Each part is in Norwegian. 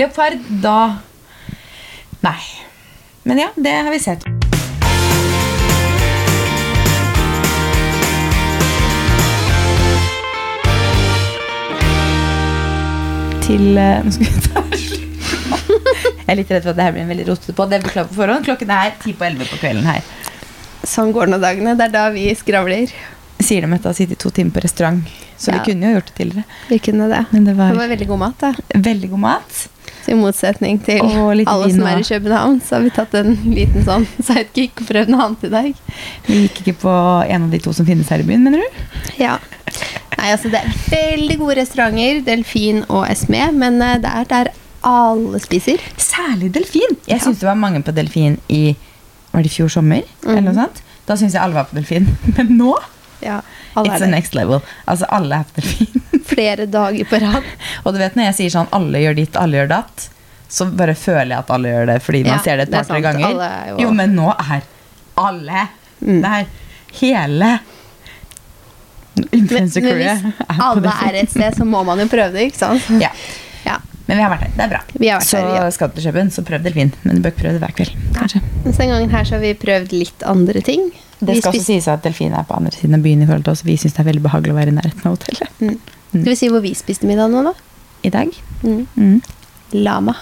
Leopard, da Nei. Men ja, det har vi sett. Til eh, Nå skal vi ta Jeg er litt redd for at det her blir en veldig rotete på. Det beklager på forhånd. Klokken er ti på elleve på kvelden her. Sånn går nå dagene. Det er da vi skravler. Sier de etter å ha sittet to timer på restaurant. Så Ja. vi kunne jo gjort det tidligere. Vi kunne det. Men det var, Det var veldig god mat, da. veldig god mat. Så I motsetning til alle som er i København, så har vi tatt en liten sånn sidekick prøvd noe annet i dag. Vi gikk ikke på en av de to som finnes her i byen, mener du? Ja. Nei, altså Det er veldig gode restauranter, Delfin og Esme, men eh, det er der alle spiser. Særlig delfin. Jeg syns det var mange på delfin i Var det i fjor sommer? Eller noe sånt? Da syns jeg alle var på delfin. Men nå Ja, It's the next level. Altså, alle er på delfin. Flere dager på rad. Og du vet når jeg sier sånn alle gjør ditt, alle gjør datt, så bare føler jeg at alle gjør det fordi man Ja, ser det et par-tre ganger. Er jo- Jo, men nå er alle Mm. Det er hele influencer men crewet hvis alle er et sted, så må man jo prøve det, ikke sant? Ja. Ja. Men vi har vært her. Det er bra. Vi har vært så her, ja. skal du til Kjøben, så prøv delfin. Men du bør ikke prøve det hver kveld. Kanskje. Mens den gangen her så har vi prøvd litt andre ting. Det Vi skal også sies at delfinene er på andre siden av byen i forhold til oss. Vi syns det er veldig behagelig å være i nærheten av hotellet. Mm. Skal vi si hvor vi spiste middag nå, da? I dag. Mm. Mm. Lama.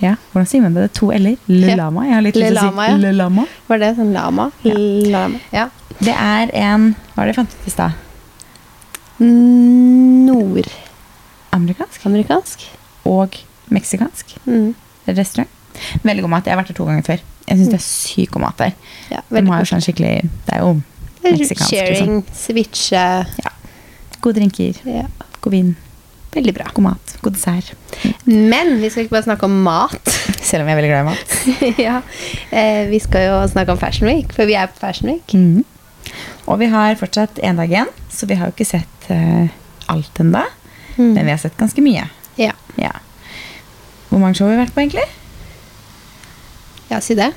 Ja, Hvordan sier man det? Det er to l-er. Lama. Jeg har litt lyst til å si ja. lama. Var det sånn lama? Lama. Ja. Det er en Hva var det jeg fant ut i stad? Nordamerikansk. Amerikansk og meksikansk Mm. restaurant. Veldig god mat. Jeg har vært der to ganger før. Jeg syns det er sykt god mat der. Ja, De har jo sånn skikkelig Det er jo meksikansk. Sharing, switche. Gode drinker, Ja. god vin, Veldig bra. god mat, god dessert. Men vi skal ikke bare snakke om mat. Selv om jeg er veldig glad i mat. ja. eh, vi skal jo snakke om Fashion Week, for vi er på Fashion Week. Mm. Og vi har fortsatt én dag igjen, så vi har jo ikke sett uh, alt ennå. Mm. Men vi har sett ganske mye. Ja. Ja. Hvor mange show har vi vært på, egentlig? Ja, si det.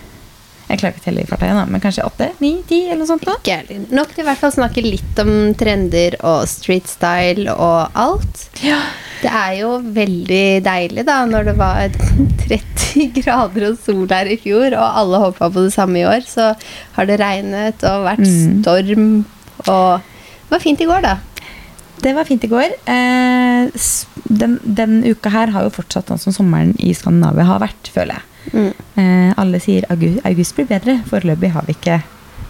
Jeg klarer ikke å telle i farta igjen, men kanskje åtte? Ni? Ti? Eller noe sånt? da? Ikke. Nok til i hvert fall snakke litt om trender og street style og alt. Ja. Det er jo veldig deilig da, når det var 30 grader og sol her i fjor, og alle håpa på det samme i år. Så har det regnet og vært Mm. storm, og det var fint i går, da. Det var fint i går. Eh, den, den uka her har jo fortsatt sånn som sommeren i Skandinavia har vært, føler jeg. Mm. Eh, alle sier august, august blir bedre. Foreløpig har vi ikke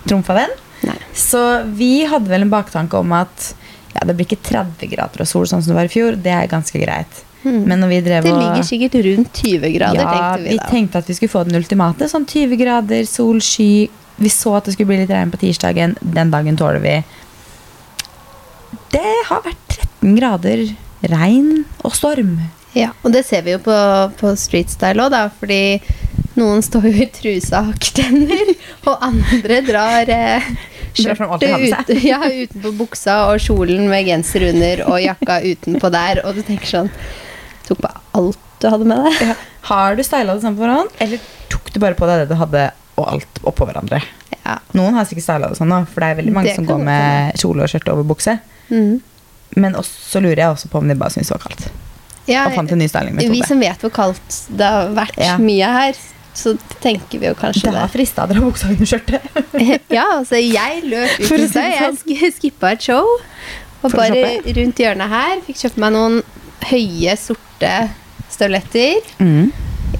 trumfa den. Nei. Så vi hadde vel en baktanke om at ja, det blir ikke 30 grader og sol sånn som det var i fjor. Det er ganske greit. Mm. Men når vi drev Det ligger sikkert rundt 20 grader, ja, tenkte vi vi tenkte at vi skulle få den ultimate. Sånn 20 grader, sol, sky. Vi så at det skulle bli litt regn på tirsdagen. Den dagen tåler vi. Det har vært 13 grader regn og storm. Ja, og det ser vi jo på, på streetstyle òg, da. Fordi noen står jo i trusa og andre drar eh, skjørtet ut, ja, utenpå buksa og kjolen med genser under og jakka utenpå der, og du tenker sånn Tok på alt du hadde med deg. Har du styla det sånn på forhånd, eller tok du bare på deg det du hadde, og alt oppå hverandre? Ja. Noen har sikkert styla det sånn, da, for det er veldig mange Det som går med kjole og skjørt over bukse. Mm. Men også lurer jeg også på om de bare syns det var kaldt. Ja, Og fant en ny vi som vet hvor kaldt det har vært Ja. mye her, så tenker vi jo kanskje Det har frista dere dra buksa under skjørtet. ja, altså jeg løp ut i stad. Jeg sånn. sk- skippa et show. Og For bare rundt hjørnet her fikk kjøpt meg noen høye, sorte støvletter. Mm.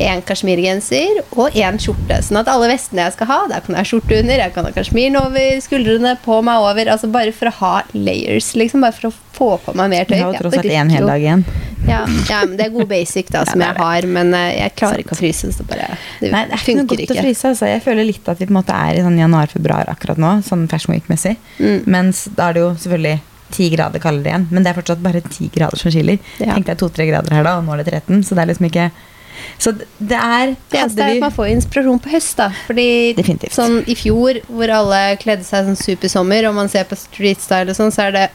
En kasjmirgenser og en skjorte. Sånn at alle vestene jeg skal ha, der kan jeg ha skjorte under, jeg kan ha kasjmiren over skuldrene, på meg over. Altså bare for å ha layers, liksom. Bare for å få på meg mer tøy. Du har jo tross alt én hel dag igjen. Ja, ja, men det er god basic da, som jeg har, men eh, jeg klarer ikke å fryse, så bare Det, Nei, det er ikke noe godt godt å fryse. Altså. Jeg føler litt at vi på en måte er i sånn januar-februar akkurat nå, sånn Fashion Week-messig. Mm. Mens da er det jo selvfølgelig ti grader kaldere igjen, men det er fortsatt bare ti grader som skiller. Ja. Tenk deg to-tre grader her da, og nå er det 13, så det er liksom ikke Så det er Det eneste er at man får inspirasjon på høst, da. Fordi Definitivt. sånn i fjor, hvor alle kledde seg sånn supersommer, og man ser på street style og sånn, så er det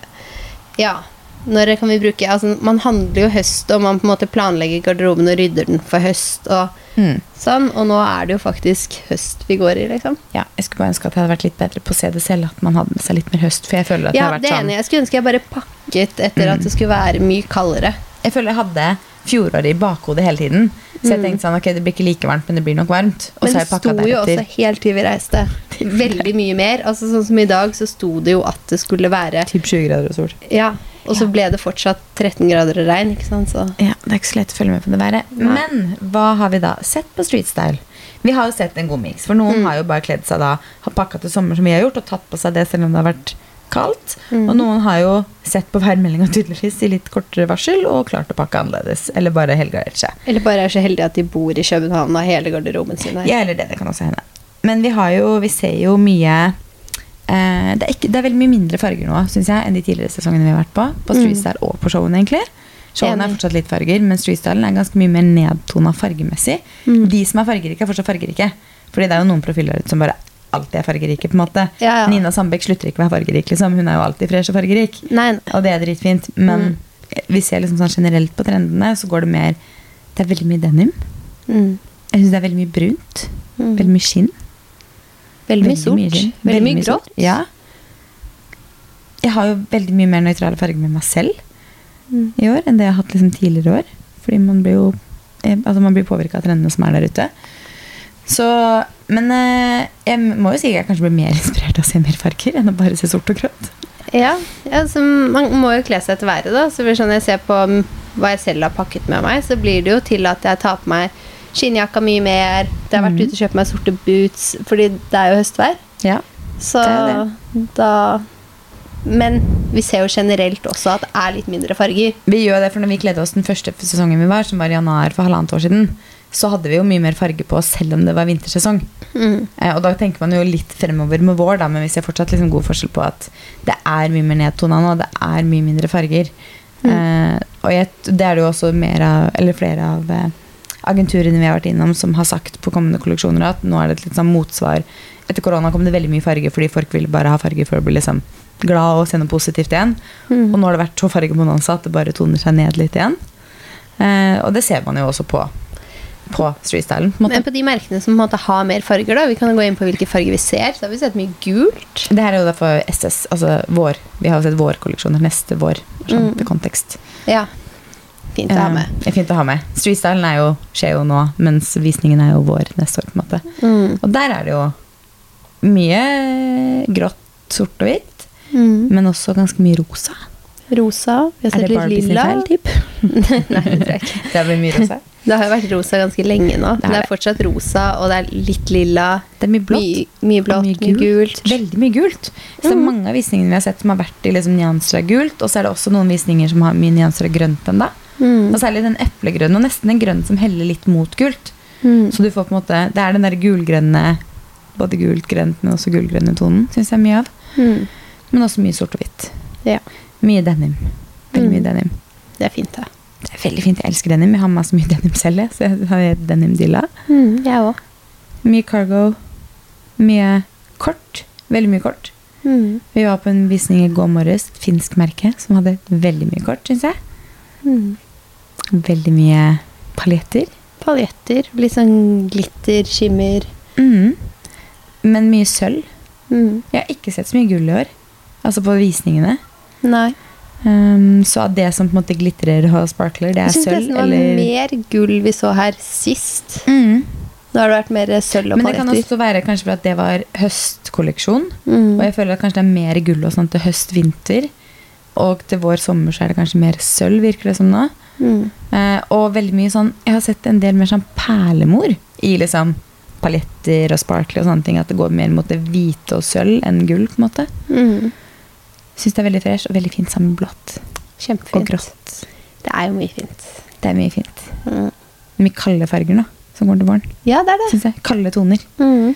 Ja, når kan vi bruke Altså, man handler jo høst, og man på en måte planlegger garderoben og rydder den for høst og Mm. sånn, og nå er det jo faktisk høst vi går i, liksom. Ja, jeg skulle bare ønske at jeg hadde vært litt bedre på å se det selv, at man hadde med seg litt mer høst. For jeg føler at Ja, jeg har det vært sånn. Jeg skulle ønske jeg bare pakket etter at det skulle være mye kaldere. Jeg føler jeg hadde fjoråret i bakhodet hele tiden. Så jeg tenkte sånn, ok, det blir ikke like varmt, men det blir nok varmt. Og Men det sto jo også helt til vi reiste veldig mye mer. Altså Sånn som i dag, så sto det jo at det skulle være Typ 20 grader og sol. Ja, og så ble det fortsatt 13 grader og regn, ikke sant. Så Ja, Det er ikke så lett å følge med på det været. Men hva har vi da sett på Street Style? Vi har jo sett en god miks. For noen har jo bare kledd seg da, har pakka til sommer som vi har gjort, og tatt på seg det selv om det har vært kaldt. Og noen har jo sett på værmeldinga tydeligvis i litt kortere varsel og klart å pakke annerledes. Eller bare helgardert seg. Eller bare er så heldige at de bor i København og har hele garderoben sin her. Ja, eller det. Det kan også hende. Men vi har jo, vi ser jo mye eh, det, er ikke, det er veldig mye mindre farger nå, synes jeg, enn de tidligere sesongene vi har vært på. På Streetstyle mm. og på showene, egentlig. Showene er fortsatt litt farger, men Streetstylen er ganske mye mer nedtona fargemessig. De som er fargerike, er fortsatt fargerike. Fordi det er jo noen profiler som bare alltid er fargerike. på en måte Ja, ja. Nina Sandbeck slutter ikke å være fargerik. liksom Hun er jo alltid fresh og fargerik. Nei. Og det er dritfint. Men vi ser liksom sånn generelt på trendene, så går det mer Det er veldig mye denim. Mm. Jeg syns det er veldig mye brunt. Mm. Veldig mye skinn. Veldig mye sort. Veldig mye grått. Ja. Jeg har jo veldig mye mer nøytrale farger med meg selv Mm. i år enn det jeg har hatt liksom tidligere år. Fordi man blir jo eh, altså man blir påvirka av trendene som er der ute. Så, men eh, jeg må jo si at jeg kanskje blir mer inspirert av å se mer farger enn å bare se sort og grått. Ja, ja så man må jo kle seg etter været, da. Så sånn jeg ser på mm, hva jeg selv har pakket med meg, så blir det jo til at jeg tar på meg skinnjakka mye mer. Jeg har vært Mhm. ute og kjøpt meg sorte boots, fordi det er jo høstvær. Ja. Så Det er da Men vi ser jo generelt også at det er litt mindre farger. Vi gjør det, for når vi kledde oss den første sesongen vi var, som var i januar for halvannet år siden, så hadde vi jo mye mer farge på oss selv om det var vintersesong. Mm. Eh, og da tenker man jo litt fremover med vår, da, men vi ser fortsatt liksom god forskjell på at det er mye mer nedtona nå. Det er mye mindre farger. Eh, og jeg, det er det jo også mer av, eller flere av eh, agenturene vi har vært innom, som har sagt på kommende kolleksjoner at nå er det et litt sånn motsvar. Etter korona kom det veldig mye farge fordi folk ville bare ha farge for å bli liksom glad og se noe positivt igjen. Mm. Og nå har det vært så fargebonanza at det bare toner seg ned litt igjen. Eh, og det ser man jo også på på streetstylen. på. Men på de merkene som måte har mer farger, da, vi kan gå inn på hvilke farger vi ser. Så har vi sett mye gult. Det her er jo derfor SS, altså vår. Vi har sett vårkolleksjoner neste vår. Sånn, Mm. kontekst. Ja. Fint å ha med. Eh, fint å ha med. Streetstylen er jo, skjer jo nå, mens visningen er jo vår neste år. på en måte. Mm. Og der er det jo mye grått, sort og hvitt, Mm. men også ganske mye rosa. Rosa. Vi har Er sett det litt Barbie sin lilla. feil, typ? Nei, det tror jeg ikke. Det blir mye rosa. Det har jo vært rosa ganske lenge nå. Det Det er er, fortsatt rosa, og det er litt lilla. Det er mye blått. Mye, mye blått, mye gult. Veldig mye gult. Så det er Mhm. mange av visningene vi har sett som har vært i liksom nyanser av gult, og så er det også noen visninger som har mye nyanser av grønt ennå. Mm. Og særlig den eplegrønne, og nesten en grønn som heller litt mot gult. Mm. Så du får på en måte Det er den der gulgrønne Både gult, grønt, men også gulgrønne tonen, syns jeg mye av. Mm. Men også mye sort og hvitt. Ja, Mye denim. Veldig mye Mm. denim. det er fint, det. Det er veldig fint. Jeg elsker denim. Jeg har masse mye denim selv, så jeg har denim-dilla. Mm, jeg òg. Mye cargo. Mye kort. Veldig mye kort. Mm. Vi var på en visning i går morges, finsk merke, som hadde veldig mye kort, syns jeg. Mm. Veldig mye paljetter. Paljetter. Litt sånn glitter, skimmer. Mm. Men mye sølv. Mm. Jeg har ikke sett så mye gull i år. Altså på visningene. Nei. Um, så av det som på en måte glitrer og sparkler, det er sølv? Jeg syns det var eller mer gull vi så her sist. Mm. Nå har det vært mer sølv og paljetter. Men det kan også være kanskje for at det var høstkolleksjon. Mm. Og jeg føler at kanskje det er mer gull og sånn til høst-vinter. Og til vår sommer så er det kanskje mer sølv, virker det som nå. Mm. Eh, og veldig mye sånn Jeg har sett en del mer sånn perlemor i liksom paljetter og sparkle og sånne ting. At det går mer mot det hvite og sølv enn gull, på en måte. Mm. Syns det er veldig fresh og veldig fint sammen med blått og grått. Det er jo mye fint. Det er mye fint. Mm. Mye kalde farger nå, som går til våren. Ja, det er det. Synes jeg. Kalde toner. Mm.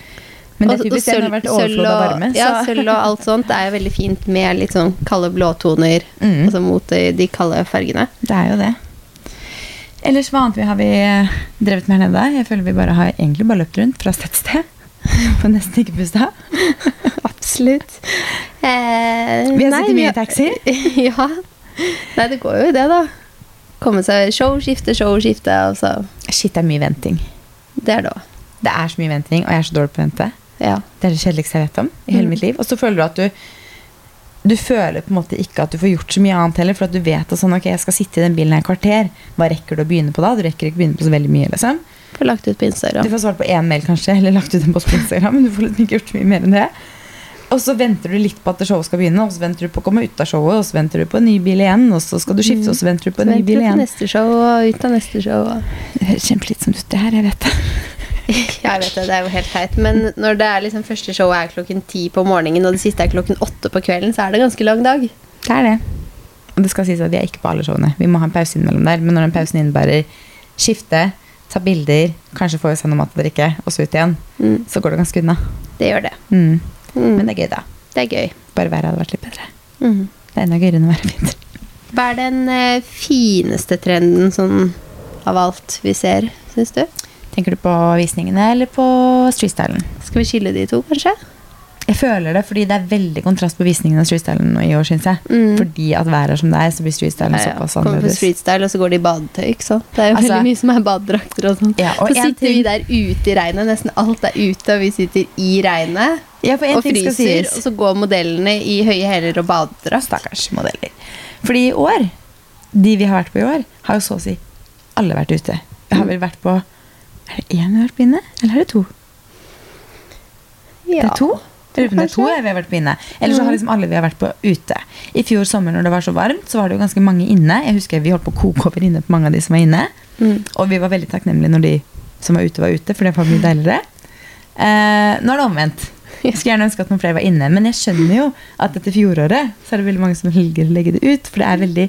Men det er typisk det har vært overflod av varme. og- Ja, sølv og alt sånt det er jo veldig fint med litt sånn kalde blåtoner. Mm. Altså mot de, de kalde fargene. Det er jo det. Ellers hva annet vi har vi eh, drevet med her nede? Jeg føler vi bare har egentlig bare løpt rundt fra sted til sted. Får nesten ikke pusta. Absolutt. Eh, Vi har sittet mye i taxi. ja. Nei, det går jo i det, da. Komme seg showskifte, showskifte, altså. Shit, det er mye venting. Det er det òg. Det er så mye venting, og jeg er så dårlig på å vente. Ja. Det er det kjedeligste jeg vet om i hele Mm. mitt liv. Og så føler du at du du føler på en måte ikke at du får gjort så mye annet heller, for at du vet at sånn, ok, jeg skal sitte i den bilen her et kvarter. Hva rekker du å begynne på da? Du rekker ikke å begynne på så veldig mye. liksom. Får lagt ut på Du får svart på én mail, kanskje, eller lagt ut en post på Instagram. Men du får ikke gjort så mye mer enn det. Og så venter du litt på at showet skal begynne, og så venter du på å komme ut av showet, og så venter du på en ny bil igjen, og så skal du skifte, og så venter du på en ny bil igjen. Så Venter du på neste show og ut av neste show. Og. Det høres kjempeslitsomt ut, det her. Jeg vet det. Jeg vet det, det er jo helt teit. Men når det er liksom første show er klokken ti på morgenen, og det siste er klokken åtte på kvelden, så er det en ganske lang dag. Det er det. Og det skal sies at vi er ikke på alle showene. Vi må ha en pause innimellom der. Men når den pausen innebærer skifte, ta bilder, kanskje få i seg noe mat og drikke, og så ut igjen, Mm, så går det ganske unna. det gjør det. Mm. Mm, Men det er gøy, da. det er gøy. Bare været hadde vært litt bedre. Mm. Det er enda gøyere enn å være fint. Hva er den eh, fineste trenden sånn av alt vi ser, syns du? Tenker du på visningene eller på streetstylen? Skal vi skille de to, kanskje? Jeg føler det fordi det er veldig kontrast på visningene av streetstylen i år, syns jeg. Mm. Fordi at været er som det er, så blir streetstylen Ja, ja. såpass Kommer på annerledes. streetstyle, og så går de i badetøy. ikke sant? Det er jo Altså- veldig mye som er badedrakter og sånn. Ja, så sitter sitter vi der ute i regnet. Nesten alt er ute, og vi sitter i regnet Ja, og ting fryser. Og så går modellene i høye hæler og badedrakt. Stakkars modeller. Fordi i år, de vi har vært på i år, har jo så å si alle vært ute. Jeg har vel vært på Er det én vi har vært på inne, eller er det to? Ja. Det er to? Jeg lurer på om det er to vi har vært på inne. Eller så har liksom alle vi har vært på ute. I fjor sommer når det var så varmt, så var det jo ganske mange inne. Jeg husker Vi holdt på å koke over inne på mange av de som var inne. Mm. Og vi var veldig takknemlige når de som var ute, var ute, for det var mye deiligere. Eh, nå er det omvendt. Jeg skulle gjerne ønske at noen flere var inne, men jeg skjønner jo at etter fjoråret så er det veldig mange som velger å legge det ut, for det er veldig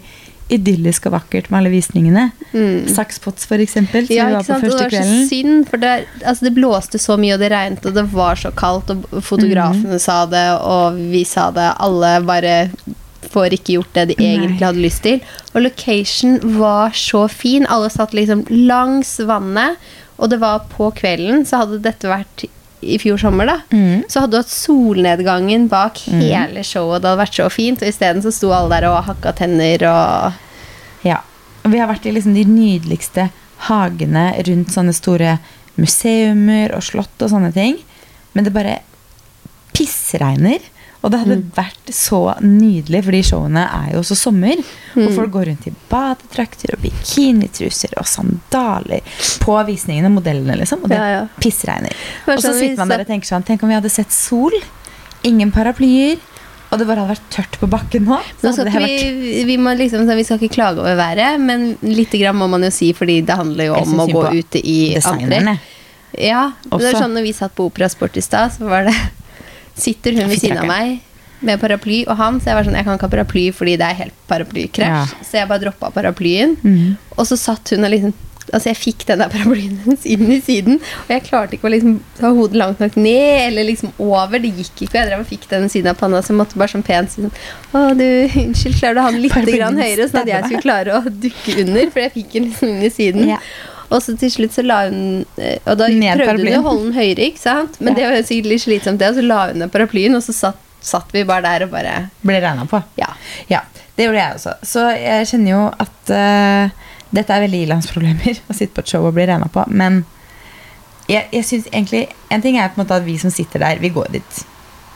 idyllisk og vakkert med alle visningene. Mm. Sakspots, eksempel, som Ja, vi var på det var så synd, for det, altså det blåste så mye, og det regnet, og det var så kaldt, og fotografene mm. sa det, og vi sa det. Alle bare får ikke gjort det de Nei. egentlig hadde lyst til. Og location var så fin. Alle satt liksom langs vannet, og det var på kvelden, så hadde dette vært i fjor sommer, da. Mm. Så hadde du hatt solnedgangen bak mm. hele showet, det hadde vært så fint, og isteden så sto alle der og hakka tenner og Ja. Og vi har vært i liksom de nydeligste hagene rundt sånne store museumer og slott og sånne ting. Men det bare pissregner. Og det hadde vært så nydelig, fordi showene er jo også sommer. Og folk går rundt i badetrakter og bikinitruser og sandaler på visningene, modellene, liksom. Og det Ja, ja. pissregner. Og så sånn sitter man der og tenker sånn Tenk om vi hadde sett sol. Ingen paraplyer. Og det bare hadde vært tørt på bakken nå. Nå skal vi, vi, liksom, vi skal ikke klage over været, men litt grann må man jo si, fordi det handler jo om å gå ute i antrekk. Ja, det er sånn når vi satt på Operasport i stad, så var det Sitter hun ved siden av meg med paraply og han, så jeg var sånn Jeg kan ikke ha paraply fordi det er helt paraplykrasj. Ja. Så jeg bare droppa paraplyen. Mm. Og så satt hun og liksom Altså Jeg fikk den der paraplyen hennes inn i siden, og jeg klarte ikke å liksom ta hodet langt nok ned eller liksom over. Det gikk ikke, og jeg drev og fikk den siden av panna, så jeg måtte bare sånn pent si sånn Å, du, unnskyld, klarer du å ha den litt høyere, sånn at jeg skulle klare å dukke under? For jeg fikk den liksom inn i siden. Ja. Og så til slutt så la hun eh, Og da Ned prøvde hun å holde den høyere, ikke sant? Men Ja. det var sikkert litt slitsomt, det. Og så la hun ned paraplyen, og så satt, satt vi bare der og bare Ble regna på. Ja. Ja, det gjorde jeg også. Så jeg kjenner jo at uh, dette er veldig ilandsproblemer å sitte på et show og bli regna på. Men jeg, jeg synes egentlig En ting er på en måte at vi som sitter der, vi går dit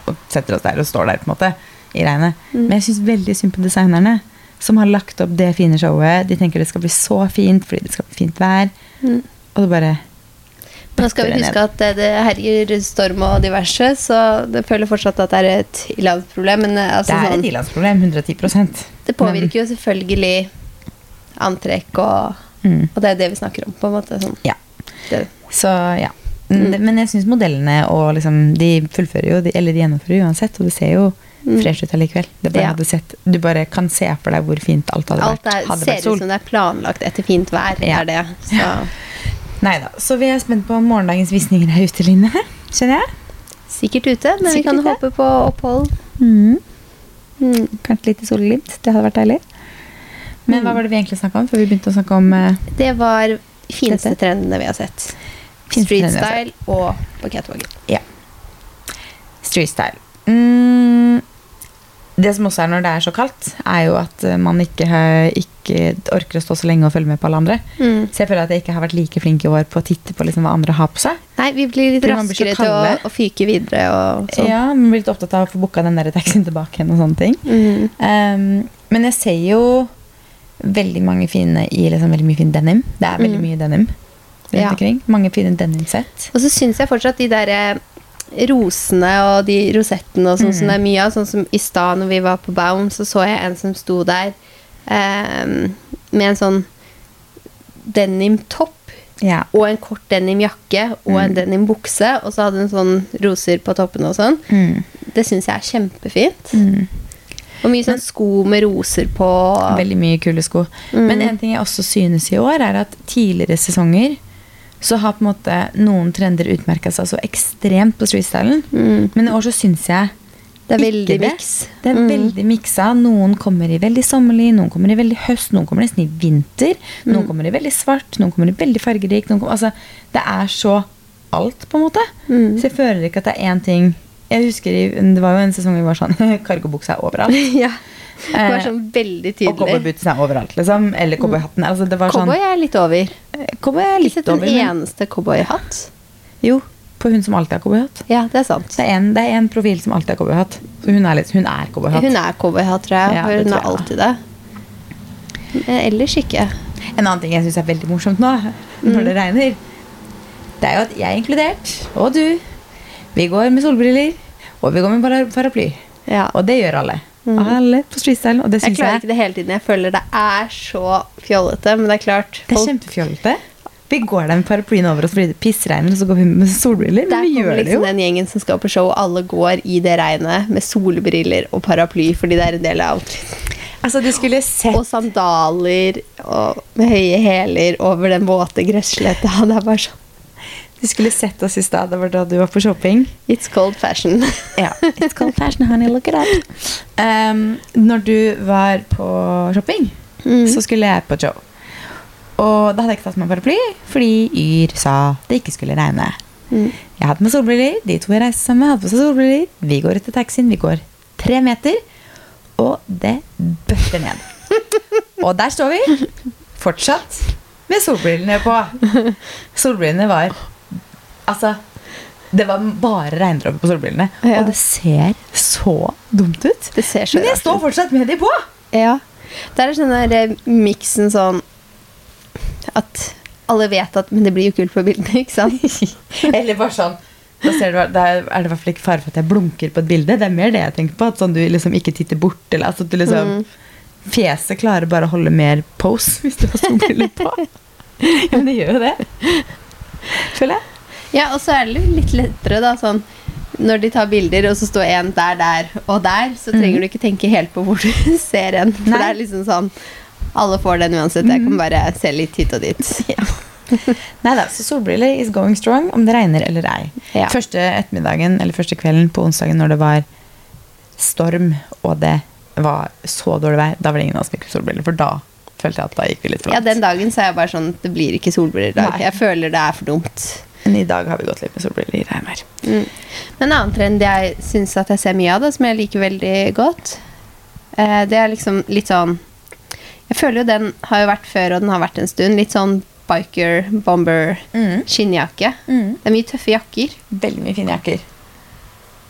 og setter oss der og står der på en måte i regnet. Mm. Men jeg syns veldig synd på designerne som har lagt opp det fine showet. De tenker det skal bli så fint fordi det skal bli fint vær. Mm. Og det bare Nå skal vi huske at det, herjer storm og diverse, så det føler fortsatt at det er et ilandsproblem. Eh, altså, Det er sånn, et ilandsproblem. 110% det påvirker jo selvfølgelig antrekk, og, Mm. og det er det vi snakker om, på en måte. Sånn. Ja. Det, Så ja. Mm. Men jeg syns modellene og liksom, de fullfører jo, de, eller de gjennomfører uansett, og det ser jo. Fresh ut allikevel. Det bare Ja. hadde sett, du bare kan se for deg hvor fint alt hadde alt vært. Alt ser ut som det er planlagt etter fint vær. Ja. Er det. Så Neida. Så vi er spent på om morgendagens visninger er ute, Line. Skjønner jeg? sikkert ute, men vi kan ute. håpe på opphold. Mm. Mm. Kanskje litt solglimt. Det hadde vært deilig. Men hva Mm. var det vi egentlig snakka om før vi begynte å snakke om Uh, Det var fineste Dette. trendene vi har sett. Streetstyle og på catwalken. street style? Mm. Det som også er når det er så kaldt, er jo at eh, man ikke, ikke orker å stå så lenge og følge med på alle andre. Mm. Så jeg føler at jeg ikke har vært like flink i år på å titte på liksom hva andre har på seg. Nei, vi blir litt blir raskere til å, å fyke videre og sånn. Ja, Man blir litt opptatt av å få booka den der taxien tilbake igjen og sånne ting. Mm. Um, men jeg ser jo veldig mange fine i liksom veldig mye fin denim. Det er veldig Mm. mye denim rundt Ja. omkring. Mange fine denim-sett. Og så syns jeg fortsatt de der eh, rosene og de rosettene og sånn som Mm. det er mye av, sånn som i stad når vi var på Baum, så så jeg en som sto der eh, med en sånn denim-topp Ja. og en kort denim-jakke og en Mm. denim-bukse, og så hadde hun sånn roser på toppen og sånn. Mm. Det syns jeg er kjempefint. Mm. Og mye sånn sko med roser på. Veldig mye kule sko. Mm. Men en ting jeg også synes i år, er at tidligere sesonger så har på en måte noen trender utmerka seg så ekstremt på streetstylen. Mm. Men i år så syns jeg Det er veldig det. miks. Det er Mm. veldig miksa. Noen kommer i veldig sommerlig, noen kommer i veldig høst, noen kommer nesten i vinter. Noen Mm. kommer i veldig svart, noen kommer i veldig fargerik. Noen kommer, altså, det er så alt, på en måte. Mm. Så jeg føler ikke at det er én ting Jeg husker Det var jo en sesong vi var sånn Kargobukse er overalt. ja. Det var Eh, sånn veldig Og tydelig. cowboybootsen er overalt, liksom. Eller cowboyhatten. Altså, det var sånn Cowboy er litt over. Cowboy er Ikke litt sett en over. Eneste cowboyhatt. jo, på hun som alltid har cowboyhatt. Ja, det er sant. Det er en, det er en profil som alltid har cowboyhatt. Så hun er, litt, hun er cowboyhatt. Hun er cowboyhatt, tror jeg. Ja, hun tror er alltid det. Men ellers ikke. En annen ting jeg syns er veldig morsomt nå, når Mm. det regner, det er jo at jeg er inkludert, og du, vi går med solbriller, og vi går med paraply. Ja. Og det gjør alle. Mm. Alle på streetstylen, og det Jeg klarer jeg, ikke det hele tiden. Jeg føler det er så fjollete, men det er klart det er kjempefjollete. Vi går der med paraplyen over oss fordi det pissregner, og så går vi med solbriller. Der Men vi kommer liksom det jo. den gjengen som skal på show, alle går i det regnet med solbriller og paraply fordi det er en del av outfiten. Altså, du skulle sett Og sandaler og med høye hæler over den våte gressletta. Det er bare sånn Du skulle sett oss i stad. Det var da du var på shopping. It's cold fashion. Ja. It's cold fashion, honey. Look it up. Um, når du var på shopping, Mm. så skulle jeg på show. Og da hadde jeg ikke tatt med paraply, fordi Yr sa det ikke skulle regne. Mm. Jeg hadde med solbriller. De to jeg reiste sammen med, hadde på seg solbriller. Vi går etter taxien. Vi går tre meter, og det bøtter ned. Og der står vi, fortsatt med solbrillene på. Solbrillene var Altså, det var bare regndråper på solbrillene. Ja. Og det ser så dumt ut. Det ser så Men jeg står fortsatt med de på! Ja. Det er sånn der eh, miksen sånn at alle vet at Men det blir jo kult på bildene, ikke sant? Eller bare sånn da ser du, Da er det i hvert fall ikke fare for at jeg blunker på et bilde. Det er mer det jeg tenker på. At sånn du liksom ikke titter bort. Eller at du liksom Mm. Fjeset klarer bare å holde mer pose hvis du har solbriller på. ja, men det gjør jo det. Føler jeg. Ja, og så er det litt lettere, da, sånn når de tar bilder, og så står en der, der og der, så trenger du ikke tenke helt på hvor du ser en. For Nei. det er liksom sånn Alle får den uansett. Jeg kan bare se litt hit og dit. Ja. Nei da, så solbriller is going strong om det regner eller ei. Ja. Første ettermiddagen eller første kvelden på onsdagen når det var storm og det var så dårlig vær, da var det ingen av oss som fikk solbriller. For da følte jeg at da gikk vi litt for langt. Ja, den dagen er jeg bare sånn Det blir ikke solbriller i dag. Nei. Jeg føler det er for dumt. Men i dag har vi gått litt med solbriller i regnvær. Mm. Men en annen trend jeg syns at jeg ser mye av, det, som jeg liker veldig godt, eh, det er liksom litt sånn Jeg føler jo den har jo vært før, og den har vært en stund. Litt sånn biker, bomber, Mm. skinnjakke. Det er mye tøffe jakker. Veldig mye fine jakker.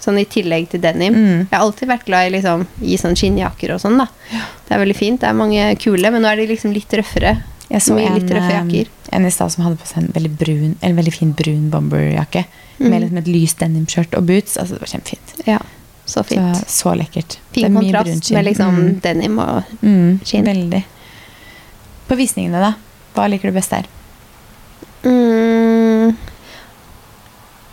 Sånn i tillegg til denim. Mm. Jeg har alltid vært glad i, liksom, i sånn skinnjakker og sånn, da. Det er veldig fint. Det er mange kule, men nå er de liksom litt røffere. Jeg så Mye en, eh, jakker. en i stad som hadde på seg en veldig, brun, en veldig fin brun bomberjakke. Mm. Med liksom et lyst denimskjørt og boots. Altså, det var kjempefint. Ja, så Så, fint. så lekkert. Det Fin kontrast med liksom mm. denim og Mm, skinn. Veldig. På visningene, da? Hva liker du best der? Mm.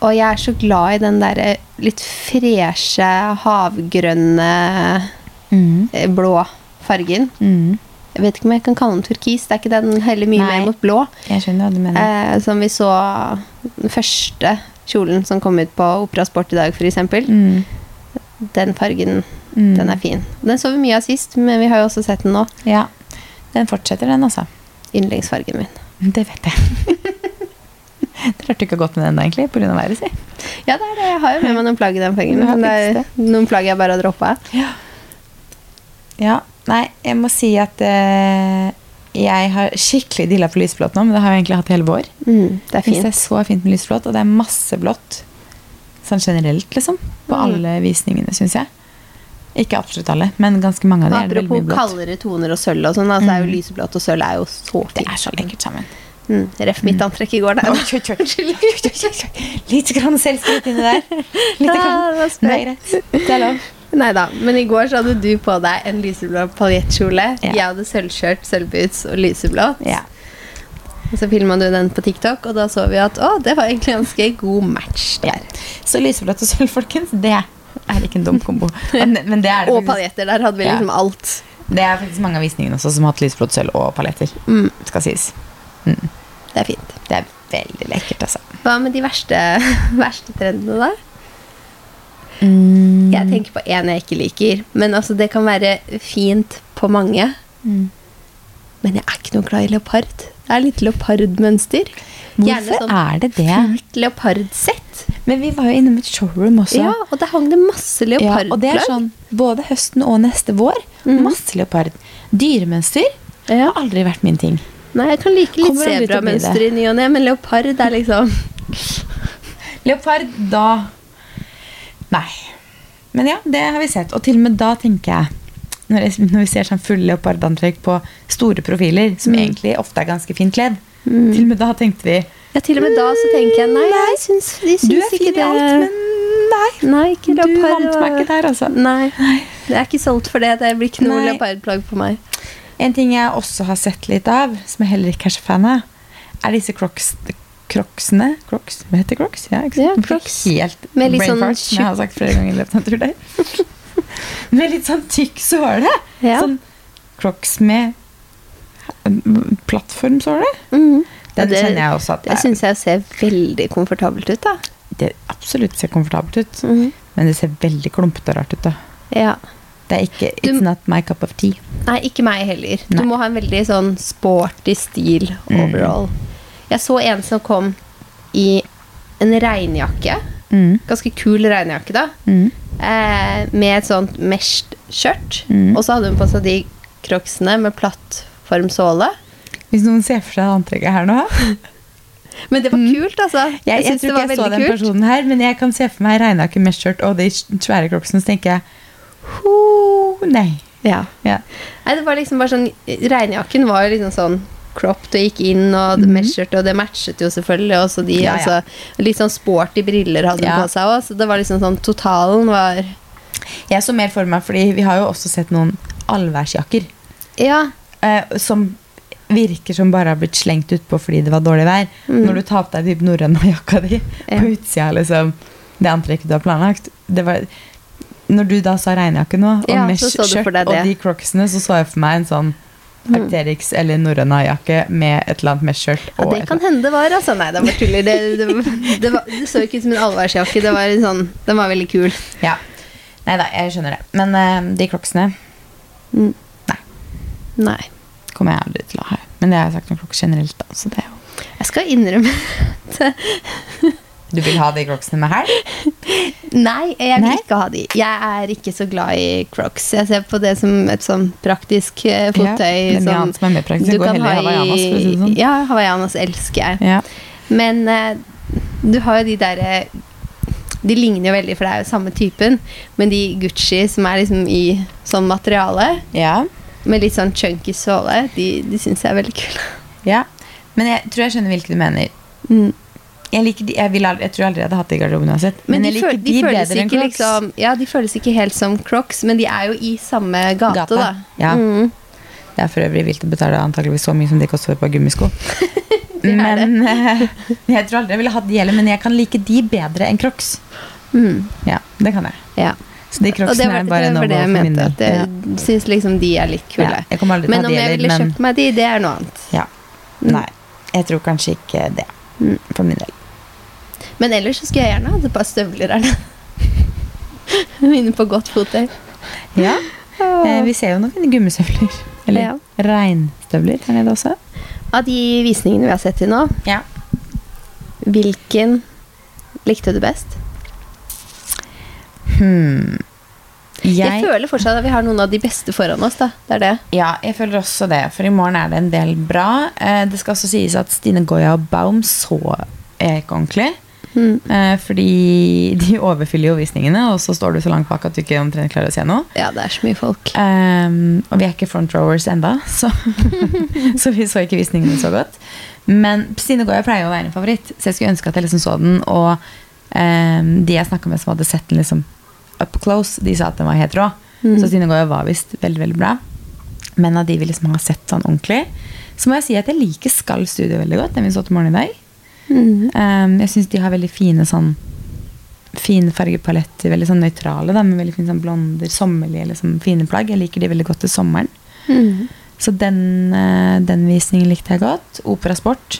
Og jeg er så glad i den derre litt freshe, havgrønne, Mm. eh, blå fargen. Mm. Jeg vet ikke om jeg kan kalle den turkis. Det er ikke den heller mye Nei. mer mot blå. Jeg skjønner hva du mener. Eh, som vi så den første kjolen som kom ut på Opera Sport i dag, f.eks. Mm. Den fargen, Mm. den er fin. Den så vi mye av sist, men vi har jo også sett den nå. Ja. Den fortsetter, den, altså. Yndlingsfargen min. Det vet jeg. det rørte ikke godt med den, egentlig, pga. været, si. Ja, det er det. Jeg har jo med meg noen plagg i den fargen, men det er noen plagg jeg bare har droppa. Ja, nei, jeg må si at eh, jeg har skikkelig dilla på lysblått nå, men det har jeg egentlig hatt hele vår. Mm, det er fint. det er så fint med lysblått, og det er masse blått. Sånn generelt, liksom. På Mm. alle visningene, syns jeg. Ikke absolutt alle, men ganske mange av dem er det Apropos mye blått. kaldere toner og sølv og sånn, altså er jo Mm. lyseblått og sølv er jo så fint. Det er så lekkert sammen. Mm, ref mitt antrekk i går, da. Litt grann selvskryt inni der. Litt grann. Nei, Det er greit. Det er lov. Nei da, men i går så hadde du på deg en lyseblå paljettkjole. Ja. Jeg hadde sølvskjørt, sølvboots og lyseblått. Ja. Og så filma du den på TikTok, og da så vi at å, det var egentlig ganske god match ja. Så lyseblått og sølv, folkens, det er ikke en dum kombo. Men, men det er det Og paljetter. Der hadde vi liksom alt. Det er faktisk mange av visningene også som har hatt lysblått sølv og paljetter. Mm, Skal sies. det er fint. Det er veldig lekkert, altså. Hva med de verste, verste trendene, da? Mm. Jeg tenker på en jeg ikke liker. Men altså, det kan være fint på mange. Mm. Men jeg er ikke noe glad i leopard. Det er litt leopardmønster. Hvorfor sånn er det det? kult leopardsett. Men vi var jo innom et showroom også. Ja, og der hang det masse Ja, og det er sånn både høsten og neste vår. Mm. Masse leopard. Dyremønster Ja. har aldri vært min ting. Nei, jeg kan like litt sebramønster i ny og ne, men leopard er liksom Leopard, da Nei. Men ja, det har vi sett. Og til og med da tenker jeg Når, jeg, når vi ser sånn fulle leopardantrekk på store profiler, som Mm. egentlig ofte er ganske fint kledd, Mm. til og med da tenkte vi Ja, til og med da så tenker jeg nei, jeg syns, de syns Du er fin det i alt, men nei. Nei, ikke Du vant meg ikke der, altså. Nei. Jeg er ikke solgt for det. Det blir ikke noe leopardplagg på meg. En ting jeg også har sett litt av, som jeg heller ikke er så fan av, er disse crocs, crocsene. Crocs? Hva heter crocs? Ja, ikke sant? Ja, crocs. Helt Med litt sånn fart, som jeg har sagt flere ganger i løpet av turen der. med litt sånn tykk såle. Ja. Sånn crocs med plattformsåle. Mm. Den det- kjenner jeg også at Det det, syns jeg ser veldig komfortabelt ut, da. det absolutt ser komfortabelt ut. mm. Men det ser veldig klumpete og rart ut. da. Ja. Det er ikke Du- It's not my cup of tea. Nei, ikke meg heller. Du må ha en veldig sånn sporty stil Mm. Jeg så en som kom i en regnjakke. Mm. Ganske kul regnjakke, da. Mm. Eh, med et sånt meshed skjørt. Mm. Og så hadde hun på seg de crocsene med plattform såle. Hvis noen ser for seg det antrekket her nå Men det var kult, altså. Jeg, Jeg, jeg, tror ikke jeg så den personen her, men jeg kan se for meg regnjakke mesh-skjørt og de svære crocsene, så tenker jeg ho, Nei. Ja. Ja. Nei, det var liksom bare sånn Regnjakken var liksom sånn cropped og gikk inn, og det -hmm. meshet, og det matchet jo selvfølgelig. Og så de, Ja, ja. altså, litt sånn sporty briller hadde hun på seg òg, så det var liksom sånn Totalen var Jeg så mer for meg, fordi vi har jo også sett noen allværsjakker Ja. eh, som virker som bare har blitt slengt utpå fordi det var dårlig vær. Mm. Når du tar på deg typ norrøna jakka di Ja. på utsida liksom, det antrekket du har planlagt det var, Når du da sa regnjakke nå, og Ja, mesh skjørt og de crocsene, så så jeg for meg en sånn Arcterix eller norrøna jakke med et eller annet med skjørt Ja, det kan hende det var, altså. Nei, det var tuller. Det, det, det, var, det så ikke ut som en allværsjakke. Det var en sånn, den var veldig kul. Ja. Nei da, jeg skjønner det. Men uh, de crocsene Mm. Nei. Nei. kommer jeg aldri til å ha. Men det har jeg sagt om crocs generelt, da. Så det er jo Jeg skal innrømme at Du vil ha de crocsene med hæl? Nei, jeg vil Nei? ikke ha de. Jeg er ikke så glad i crocs. Jeg ser på det som et sånn praktisk eh, Ja, fottøy. det er som som praktisk. Du går heller i hawaiianas, si sånn. Ja, hawaiianas elsker jeg. Ja. Men uh, du har jo de derre De ligner jo veldig, for det er jo samme typen. Men de Gucci som er liksom i sånn materiale, ja. med litt sånn chunky såle, de, de syns jeg er veldig kule. ja. Men jeg tror jeg skjønner hvilke du mener. Mm. Jeg, liker de, jeg, vil jeg tror aldri jeg hadde hatt det i garderoben uansett. Men, Men, de, liker de, de, føles ikke liksom Ja, de føles ikke helt som crocs, men de er jo i samme gate, Gata, da. ja. Mm. Det er for øvrig vilt å betale antakeligvis så mye som de koster på gummisko. Det det. men eh, jeg tror aldri jeg ville hatt de heller, men jeg kan like de bedre enn crocs. Mm. Ja, det kan jeg. Ja. Så de crocsene er bare noe no go jeg for min del. Jeg ja. syns liksom de er litt kule. Ja, Men om jeg ville men kjøpt meg de, det er noe annet. ja. Mm. Nei, jeg tror kanskje ikke det. Mm. For min del. Men ellers så skulle jeg gjerne hatt et par støvler her. Inne på godt fottøy. Ja, eh, vi ser jo noen fine gummistøvler. Eller Ja. regnstøvler her nede også. Av de visningene vi har sett til nå, Ja. hvilken likte du best? Hmm. Jeg Jeg, føler fortsatt at vi har noen av de beste foran oss. da. Det er det. ja, jeg føler også det, for i morgen er det en del bra. Eh, det skal også sies at Stine Goya og Baum så jeg ikke ordentlig. Mm. Eh, fordi de overfyller jo visningene, og så står du så langt bak at du ikke omtrent klarer å se noe. Ja, det er så mye folk. Eh, og vi er ikke front rowers enda, så, så vi så ikke visningene så godt. Men Stine Goya pleier jo å være en favoritt, så jeg skulle ønske at jeg liksom så den. Og um, de jeg snakka med som hadde sett den liksom up close, de sa at den var helt rå. Mm. Så Synagoga var visst veldig veldig bra. Men av de vi liksom har sett sånn ordentlig, så må jeg si at jeg liker Skall Studio veldig godt. Den vi så til morgen i dag. Mm. Um, jeg syns de har veldig fine sånn Fine fargepaletter, veldig sånn nøytrale, da, med veldig fine sånn blonder, sommerlige liksom, fine plagg. Jeg liker de veldig godt til sommeren. Mm. Så den, eh, den visningen likte jeg godt. Opera Sport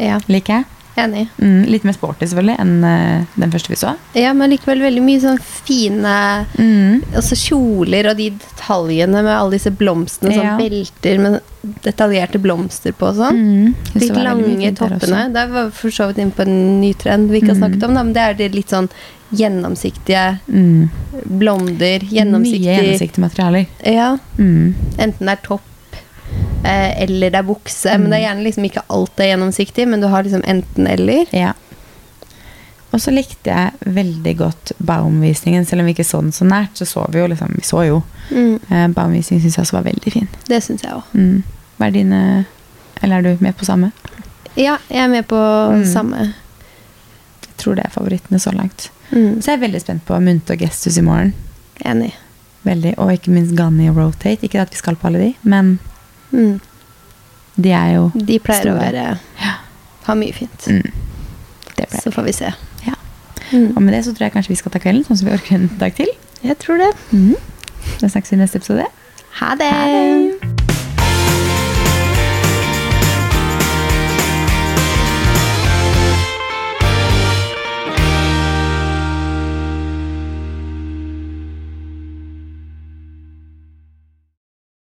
Ja, liker jeg. Enig. Mm, litt mer sporty selvfølgelig enn uh, den første vi så. Ja, men likevel veldig mye sånn fine Mm. også kjoler og de detaljene med alle disse blomstene, Ja. sånn belter med detaljerte blomster på og sånn. Mm. De lange der toppene. Der var vi for så vidt inne på en ny trend vi ikke har Mm. snakket om, da, men det er de litt sånn gjennomsiktige Mm. blonder. Mye gjennomsiktige materialer. Ja, Mm. enten det er topp eller det er bukse. Men det er gjerne liksom ikke alt er gjennomsiktig, men du har liksom enten-eller. Ja. Og så likte jeg veldig godt Baum-visningen. Selv om vi ikke så den så nært, så så vi jo liksom Vi så jo. Mm, Eh, Baum-visningen syns jeg også var veldig fin. det syns jeg òg. Mm. Hva er dine Eller er du med på samme? Ja, jeg er med på Mm. samme. Jeg tror det er favorittene så langt. Mm, Så jeg er veldig spent på Munte og Gestus i morgen. enig. Veldig, Og ikke minst Ganni og Rotate. Ikke at vi skal på alle de, men Mm. de er jo De pleier Store. å være Ja. ha mye fint. mm, Så får vi se. Ja. Mm. Og med det så tror jeg kanskje vi skal ta kvelden, sånn som vi orker en dag til. Jeg tror det. Mm. Da snakkes vi i neste episode. Ha det! Ha det!